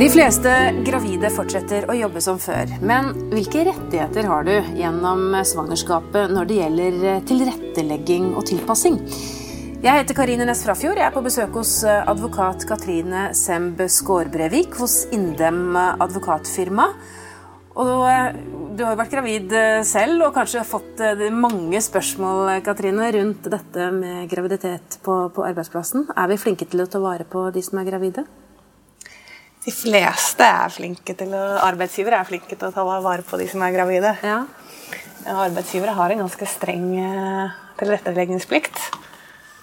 De fleste gravide fortsetter å jobbe som før. Men hvilke rettigheter har du gjennom svangerskapet når det gjelder tilrettelegging og tilpassing? Jeg heter Karine Næss Frafjord. Jeg er på besøk hos advokat Katrine Semb Skårbrevik hos Indem advokatfirma. Og du har vært gravid selv og kanskje fått mange spørsmål Katrine, rundt dette med graviditet på, på arbeidsplassen. Er vi flinke til å ta vare på de som er gravide? De fleste er flinke til å, arbeidsgivere er flinke til å ta vare på de som er gravide. Ja. Arbeidsgivere har en ganske streng eh, tilretteleggingsplikt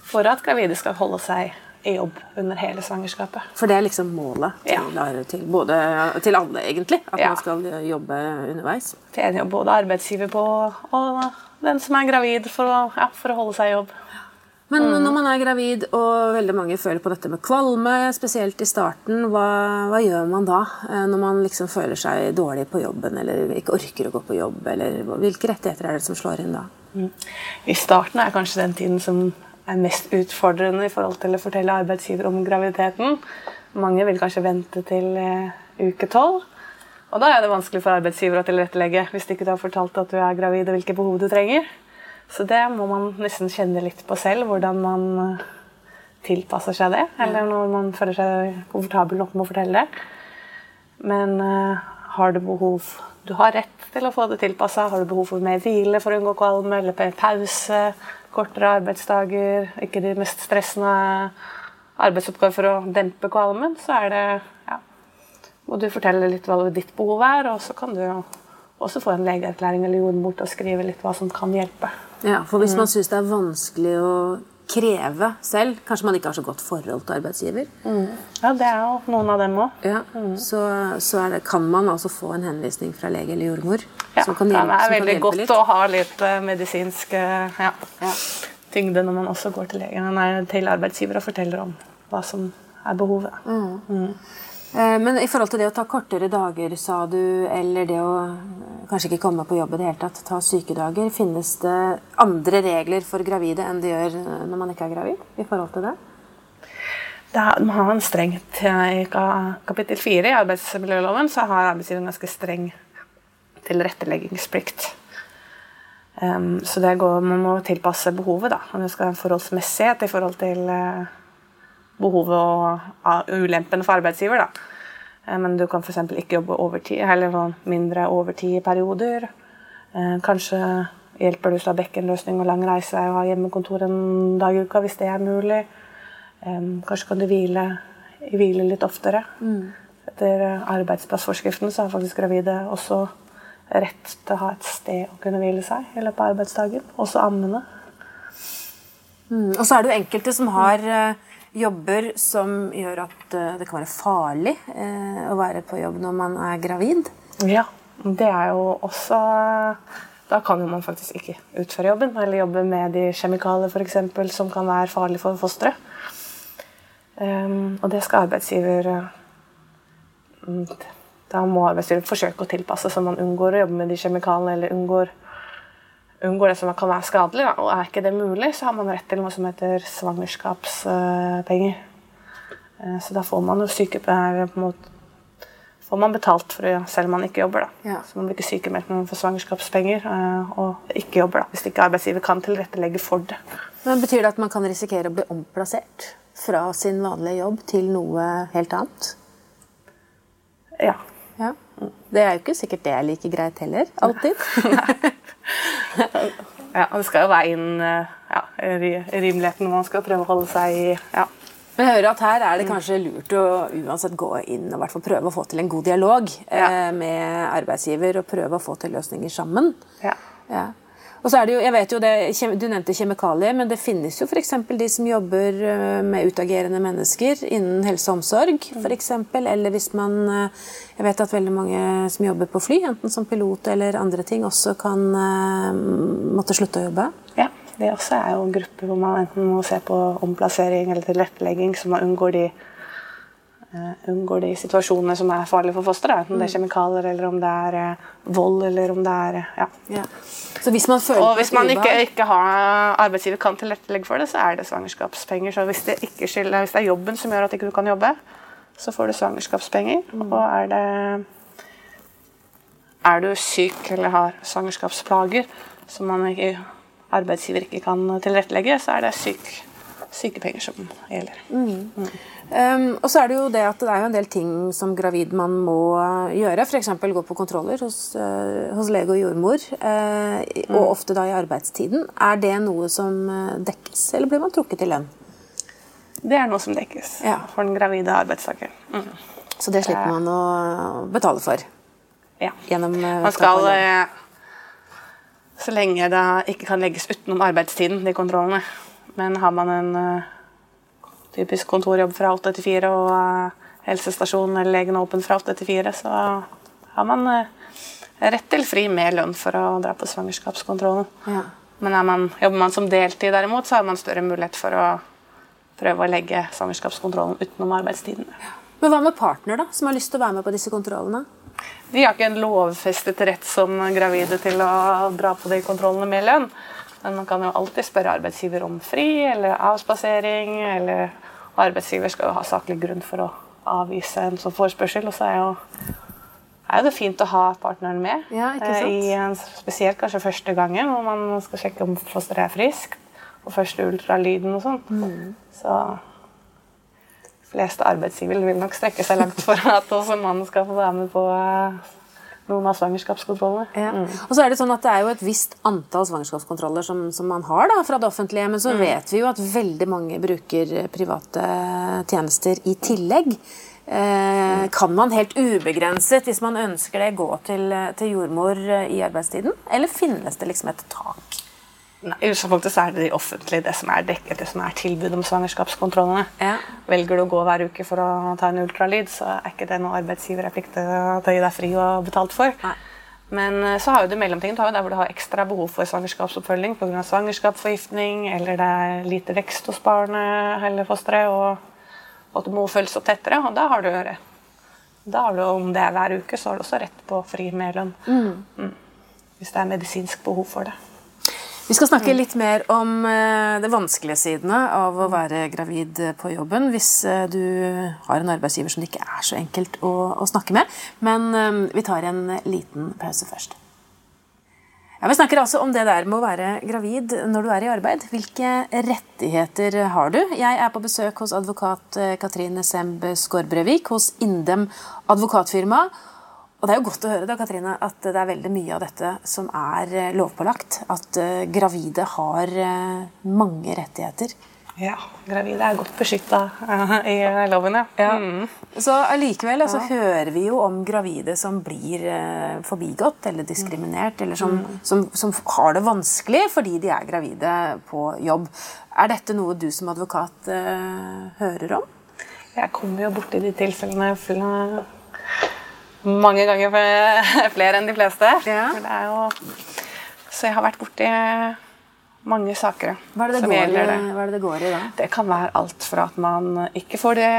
for at gravide skal holde seg i jobb under hele svangerskapet. For det er liksom målet til, Ja. til, både, til alle, egentlig? At Ja. man skal jobbe underveis? Tjene jobb både arbeidsgiver på og den som er gravid, for å, ja, for å holde seg i jobb. Men Mm. når man er gravid, og veldig mange føler på dette med kvalme, spesielt i starten, hva, hva gjør man da? eh, Når man liksom føler seg dårlig på jobben, eller ikke orker å gå på jobb, eller hvilke rettigheter er det som slår inn da? I starten er kanskje den tiden som er mest utfordrende i forhold til å fortelle arbeidsgiver om graviditeten. Mange vil kanskje vente til eh, uke tolv. Og da er det vanskelig for arbeidsgiver å tilrettelegge hvis ikke du har fortalt at du er gravid og hvilke behov du trenger. Så det må man nesten kjenne litt på selv, hvordan man eh, tilpasser seg det. Eller når man føler seg komfortabel nok med å fortelle det. Men uh, har du behov Du har rett til å få det tilpassa. Har du behov for mer hvile for å unngå kvalme, eller pause, kortere arbeidsdager, ikke de mest stressende arbeidsoppgaver for å dempe kvalmen, så er det ja, må du fortelle litt hva ditt behov er, og så kan du jo også få en legeerklæring eller jordmor til å skrive litt hva som kan hjelpe. Ja, for Mm. hvis man syns det er vanskelig å kreve selv, kanskje man ikke har så godt forhold til arbeidsgiver, Ja, det er jo noen av dem òg. ja, så, så er det, kan man altså få en henvisning fra lege eller jordmor. Ja, som kan det hjelpe- er som kan veldig godt litt. å ha litt eh, medisinsk eh, ja, Ja. tyngde når man også går til, legen, nei, til arbeidsgiver og forteller om hva som er behovet. Eh, Men i forhold til det å ta kortere dager, sa du, eller det å eh, kanskje ikke komme på jobb i det hele tatt, ta sykedager, finnes det andre regler for gravide enn det gjør eh, når man ikke er gravid? i forhold til det? Man har en strengt I kapittel 4 i arbeidsmiljøloven så har arbeidsgiver en ganske streng tilretteleggingsplikt. Så det går, man må tilpasse behovet. da, Man skal være en forholdsmessighet i forhold til eh, behovet og ah, ulempene for arbeidsgiver. da. Eh, Men du kan f.eks. ikke jobbe overtid, eller sånn mindre overtid i perioder. Eh, Kanskje hjelper du å ha bekkenløsning og lang reisevei og ha hjemmekontor en dag i uka, hvis det er mulig. Kanskje kan du hvile, hvile litt oftere. Etter eh, arbeidsplassforskriften så har faktisk gravide også rett til å ha et sted å kunne hvile seg i løpet av arbeidsdagen. Også ammene. Mm. Og så er det jo enkelte som har eh, jobber som gjør at eh, det kan være farlig eh, å være på jobb når man er gravid. Ja, det er jo også Da kan jo man faktisk ikke utføre jobben, eller jobbe med de kjemikalier eksempel, som kan være farlige for fosteret. Um, og det skal arbeidsgiver mm, Da må arbeidsgiver forsøke å tilpasse, så man unngår å jobbe med de kjemikaliene eller unngår, unngår det som kan være skadelig. Da. Og er ikke det mulig, så har man rett til noe som heter svangerskapspenger. Eh, Så da får man jo sykepenger får man betalt for det selv om man ikke jobber. Da. Ja. Så man blir ikke sykemeldt når man får svangerskapspenger eh, og ikke jobber. Da, hvis ikke arbeidsgiver kan tilrettelegge for det. Men Betyr det at man kan risikere å bli omplassert fra sin vanlige jobb til noe helt annet? Ja. Det er jo ikke sikkert det er like greit heller. Alltid. ja, Det skal jo være inn eh, ja, rimeligheten når man skal prøve å holde seg i ja. Men jeg hører at her er det kanskje lurt å uansett gå inn og i prøve å få til en god dialog eh, Ja. med arbeidsgiver og prøve å få til løsninger sammen. Ja. Ja. Og så er det jo, jeg vet jo det, Du nevnte kjemikalier, men det finnes jo f.eks. de som jobber eh, med utagerende mennesker innen helse og omsorg. For eksempel, eller hvis man eh, Jeg vet at veldig mange som jobber på fly, enten som pilot eller andre ting, også kan eh, måtte slutte å jobbe. ja. Det også er jo en gruppe hvor man enten må se på omplassering eller tilrettelegging, så man unngår de, unngår de situasjonene som er farlige for fosteret. Enten det er kjemikalier, eller om det er eh, vold, eller om det er eh, ja. Ja. Så hvis man føler Og hvis man ikke, ikke har arbeidsgiver kan tilrettelegge for det, så er det svangerskapspenger. Så hvis det, skylder, hvis det er jobben som gjør at ikke du kan jobbe, så får du svangerskapspenger. Og er det Er du syk eller har svangerskapsplager som man ikke, arbeidsgiver ikke kan tilrettelegge, så er det syk, sykepenger som gjelder. Mm. Um, og så er det jo det at det er jo en del ting som gravid man må gjøre. F.eks. gå på kontroller hos, uh, hos lege og jordmor. Uh, mm. Og ofte da i arbeidstiden. Er det noe som dekkes, eller blir man trukket i lønn? Det er noe som dekkes ja. for den gravide arbeidstakeren. Mm. Så det slipper man å betale for? Ja. Gjennom uh, man skal eh, Så lenge det ikke kan legges utenom arbeidstiden, de kontrollene. Men har man en uh, typisk kontorjobb fra 8 til 4 og uh, helsestasjonen eller legen åpen fra 8 til 4, så har man uh, rett til fri med lønn for å dra på svangerskapskontrollen. Ja. Men man, jobber man som deltid, derimot, så har man større mulighet for å prøve å legge svangerskapskontrollen utenom arbeidstiden. Men hva med partner, da, som har lyst til å være med på disse kontrollene? De har ikke en lovfestet rett som gravide til å dra på de kontrollene med lønn. Men man kan jo alltid spørre arbeidsgiver om fri eller avspasering. Eller arbeidsgiver skal jo ha saklig grunn for å avvise en sånn forespørsel. Og så er jo, er det fint å ha partneren med. Ja, I, spesielt kanskje første gangen, hvor man skal sjekke om fosteret er friskt Og første ultralyden og sånn. Mm. Så de fleste arbeidsgivere vil nok strekke seg langt for at også mannen skal få være med på eh, noen av svangerskapskontrollene. Ja. Mm. Og så er Det sånn at det er jo et visst antall svangerskapskontroller som, som man har da, fra det offentlige, men så mm. vet vi jo at veldig mange bruker private tjenester i tillegg. Eh, kan man helt ubegrenset, hvis man ønsker det, gå til, til jordmor i arbeidstiden? Eller finnes det liksom et tak? Nei, utgangspunktet så er det de offentlige det som er dekket, det som er tilbud om svangerskapskontrollene. Ja. Velger du å gå hver uke for å ta en ultralyd, så er ikke det noe arbeidsgiver er pliktig til å gi deg fri og betalt for. Nei. Men eh, så har jo du mellomtingen der hvor du har ekstra behov for svangerskapsoppfølging pga. svangerskapsforgiftning, eller det er lite vekst hos barnet eller fosteret, og, og at du må følges opp tettere. Og da har du da har du, om det er hver uke, så har du også rett på fri medlønn. Mm. Mm. Hvis det er medisinsk behov for det. Vi skal snakke litt mer om det vanskelige sidene av å være gravid på jobben hvis eh, du har en arbeidsgiver som det ikke er så enkelt å, å snakke med. Men eh, vi tar en liten pause først. Ja, vi snakker altså om det der med å være gravid når du er i arbeid. Hvilke rettigheter har du? Jeg er på besøk hos advokat Katrine Semb Skårbrevik hos Indem advokatfirma. Og det er jo godt å høre da, Katrine, at det er veldig mye av dette som er eh, lovpålagt. At uh, gravide har uh, mange rettigheter. Ja, gravide er godt beskytta uh, i loven, ja. ja. Mm. Så allikevel altså, ja. hører vi jo om gravide som blir forbigått eller diskriminert, eller som, mm. som, som, har det vanskelig fordi de er gravide på jobb. Er dette noe du som advokat hører om? Jeg kommer jo borti de tilfellene mange ganger flere enn de fleste. Ja. Jo, så jeg har vært borti mange saker hva er det det som gjelder det. Hva er det det går i da? Det kan være alt fra at man ikke får de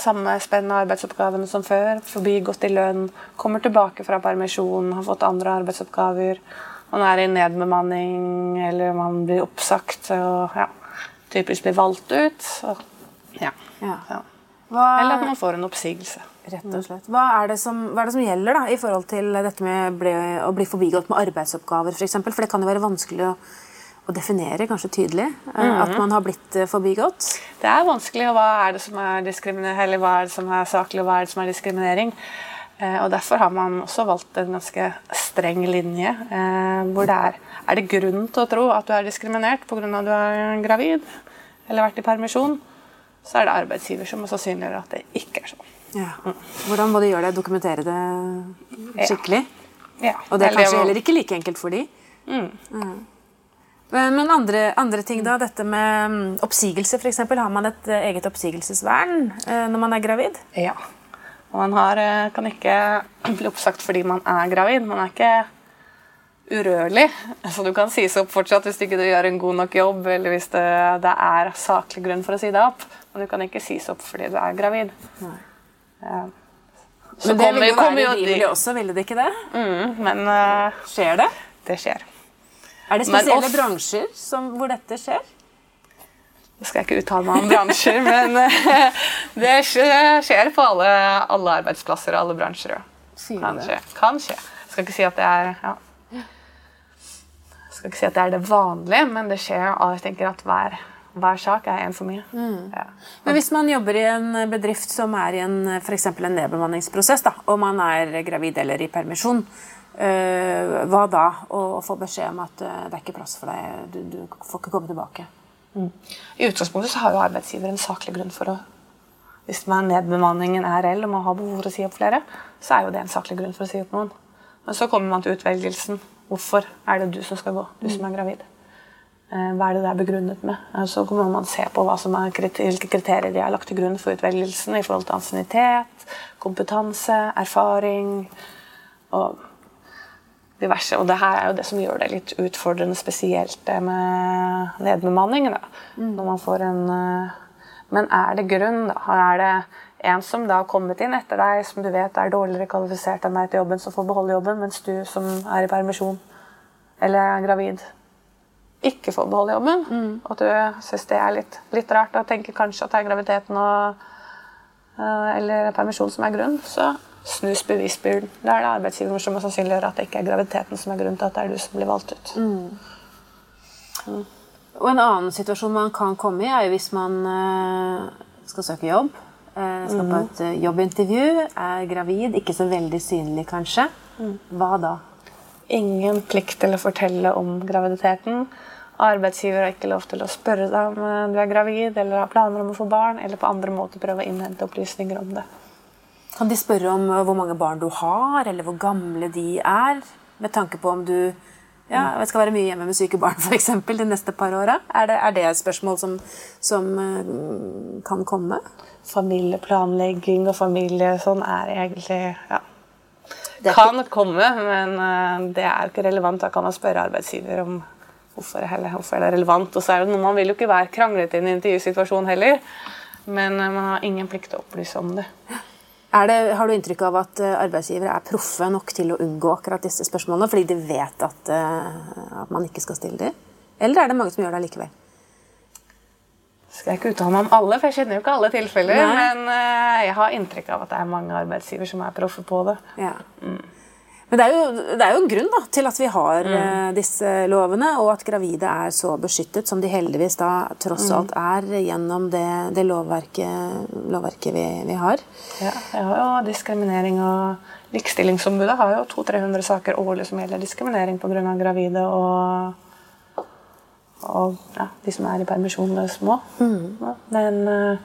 samme spennende arbeidsoppgavene som før, forbi gått i lønn, kommer tilbake fra permisjon, har fått andre arbeidsoppgaver, man er i nedbemanning, eller man blir oppsagt og ja, typisk blir valgt ut. Så, ja. ja. ja. Hva... Eller at man får en oppsigelse. Rett og slett. Hva er det som, er det som gjelder da, i forhold til dette med ble, å bli forbigått med arbeidsoppgaver f.eks.? For, eksempel? for det kan jo være vanskelig å, å definere kanskje tydelig mm -hmm. at man har blitt eh, forbigått? Det er vanskelig. og Hva er det som er eller hva er det som er saklig, og hva er det som er diskriminering? Eh, og Derfor har man også valgt en ganske streng linje. Eh, hvor det er Er det grunn til å tro at du er diskriminert pga. at du er gravid eller vært i permisjon, så er det arbeidsgiver som må sannsynliggjøre at det ikke er sånn. Ja. Hvordan må de gjøre det? Dokumentere det skikkelig? Ja. Og det er kanskje heller ikke like enkelt for de. Mm. Mm. Men andre, andre, ting, da? Dette med mm, oppsigelse, f.eks. Har man et eh, eget oppsigelsesvern eh, når man er gravid? Ja. Man har, eh, kan ikke bli oppsagt fordi man er gravid. Man er ikke urørlig. Så du kan sies opp fortsatt hvis du ikke gjør en god nok jobb, eller hvis det, det er saklig grunn for å si deg opp. Men du kan ikke sies opp fordi du er gravid. Nei. Så men det ville jo være rimelig også, ville det ikke det? Mm, men uh, Skjer det? Det skjer. Er det spesielle bransjer som, hvor dette skjer? Nå skal jeg ikke uttale meg om bransjer, men, Det skjer på alle, alle arbeidsplasser og alle bransjer. Kan det? skje. Kan skje. Skal ikke si at det er ja. Skal ikke si at det er det vanlige, men det skjer. Og jeg tenker at hver, hver sak er en for mye. Ja. Men hvis man jobber i en bedrift som er i en, for en nedbemanningsprosess, da, og man er gravid eller i permisjon, øh, hva da? Å få beskjed om at øh, det er ikke plass for deg, du, du får ikke komme tilbake. I utgangspunktet så har jo arbeidsgiver en saklig grunn for å Hvis man nedbemanningen er reell og man har behov for å si opp flere, så er jo det en saklig grunn for å si opp noen. Men så kommer man til utvelgelsen. Hvorfor er det du som skal gå? Du som er gravid. Eh, Hva er det det er begrunnet med? Eh, Så må man se på hva som er, hvilke kriterier de har lagt til grunn for utvelgelsen i forhold til ansiennitet, kompetanse, erfaring og diverse. Og det her er jo det som gjør det litt utfordrende, spesielt det med nedbemanning. Da. Når man får en eh, Men er det grunn, da? Er det en som da har kommet inn etter deg, som du vet er dårligere kvalifisert enn deg til jobben, som får beholde jobben, mens du som er i permisjon eller er gravid, ikke får beholde jobben? Og at du syns det er litt, litt rart og tenker kanskje at det er graviditeten og eh, eller permisjon som er grunn, så snus bevisbyrden. Da er det arbeidsgiver som må sannsynliggjøre at det ikke er graviditeten som er grunnen til at det er du som blir valgt ut. Og en annen situasjon man kan komme i, er jo hvis man øh, skal søke jobb. øh, skal på et øh, jobbintervju, er gravid, ikke så veldig synlig kanskje. Hva da? Ingen plikt til å fortelle om graviditeten. Arbeidsgiver har ikke lov til å spørre deg om eh, du er gravid eller har planer om å få barn, eller på andre måter prøve å innhente opplysninger om det. Kan de spørre om øh, hvor mange barn du har, eller hvor gamle de er? Med tanke på om du ja, skal være mye hjemme med syke barn for eksempel, de neste par åra. Er, det- er det et spørsmål som, som øh, kan komme? Familieplanlegging og familie sånn er egentlig ja, Det kan komme, men eh, det er ikke relevant. Da kan man spørre arbeidsgiver om hvorfor, heller, hvorfor er det relevant. Og så er det noe, Man vil jo ikke være kranglete i en intervjusituasjon heller, men eh, man har ingen plikt til å opplyse om det. Er det, har du inntrykk av at eh, arbeidsgivere er proffe nok til å unngå akkurat disse spørsmålene fordi de vet at, at man ikke skal stille dem? Eller er det mange som gjør det allikevel? Skal jeg ikke uttale meg om alle, for jeg kjenner jo ikke alle tilfeller. Nei. Men uh, jeg har inntrykk av at det er mange arbeidsgiver som er proffe på det. Ja. Men det er, jo, det er jo en grunn da, til at vi har eh, disse lovene, og at gravide er så beskyttet som de heldigvis da tross alt er gjennom det, det lovverket, lovverket vi, vi har. Ja, jeg har jo diskriminering og Likestillingsombudet har jo 200-300 saker årlig som gjelder diskriminering pga. gravide og, og ja, de som er i permisjon med små. Ja, men, eh,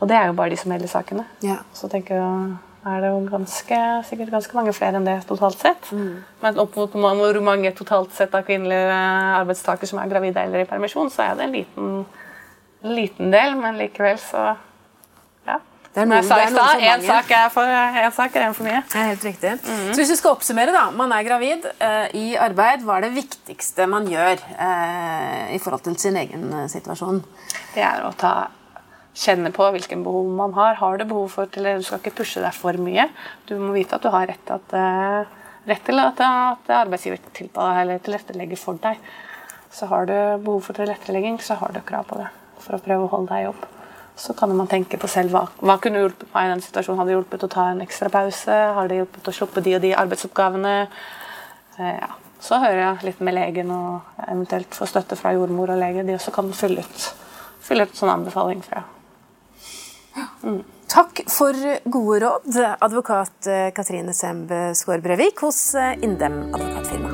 og det er jo bare de som melder sakene. Ja. Så tenker jeg, er det jo ganske, sikkert ganske mange flere enn det totalt sett. Men opp mot hvor mange- totalt sett av kvinnelige arbeidstakere som er gravide eller i permisjon, så er det en liten, en liten del, men likevel så ja. Det er Som noen- jeg sa i stad, én sak, er for- en for mye. Det er helt riktig. Så hvis vi skal oppsummere, da. Man er gravid uh, i arbeid. Hva er det viktigste man gjør uh, i forhold til sin egen eh, situasjon? Det er å ta, kjenne på hvilken behov man har. Har du behov for til, Du skal ikke pushe deg for mye. Du må vite at du har rett, at, rett til at, at arbeidsgiver tilrettelegger for deg. Så har du behov for tilrettelegging, så har du krav på det for å prøve å holde deg i jobb. Så kan man tenke på selv hva, hva kunne hjulpet meg i den situasjonen. Hadde det hjulpet å ta en ekstra pause? Har det hjulpet å sluppe de og de arbeidsoppgavene? Eh, ja. Så hører jeg litt med legen og eventuelt få støtte fra jordmor og lege. De også kan fylle ut, fylle ut sånn anbefaling fra. Takk for gode råd, advokat eh, Katrine Semb Skårbrevik hos eh, Indem advokatfirma.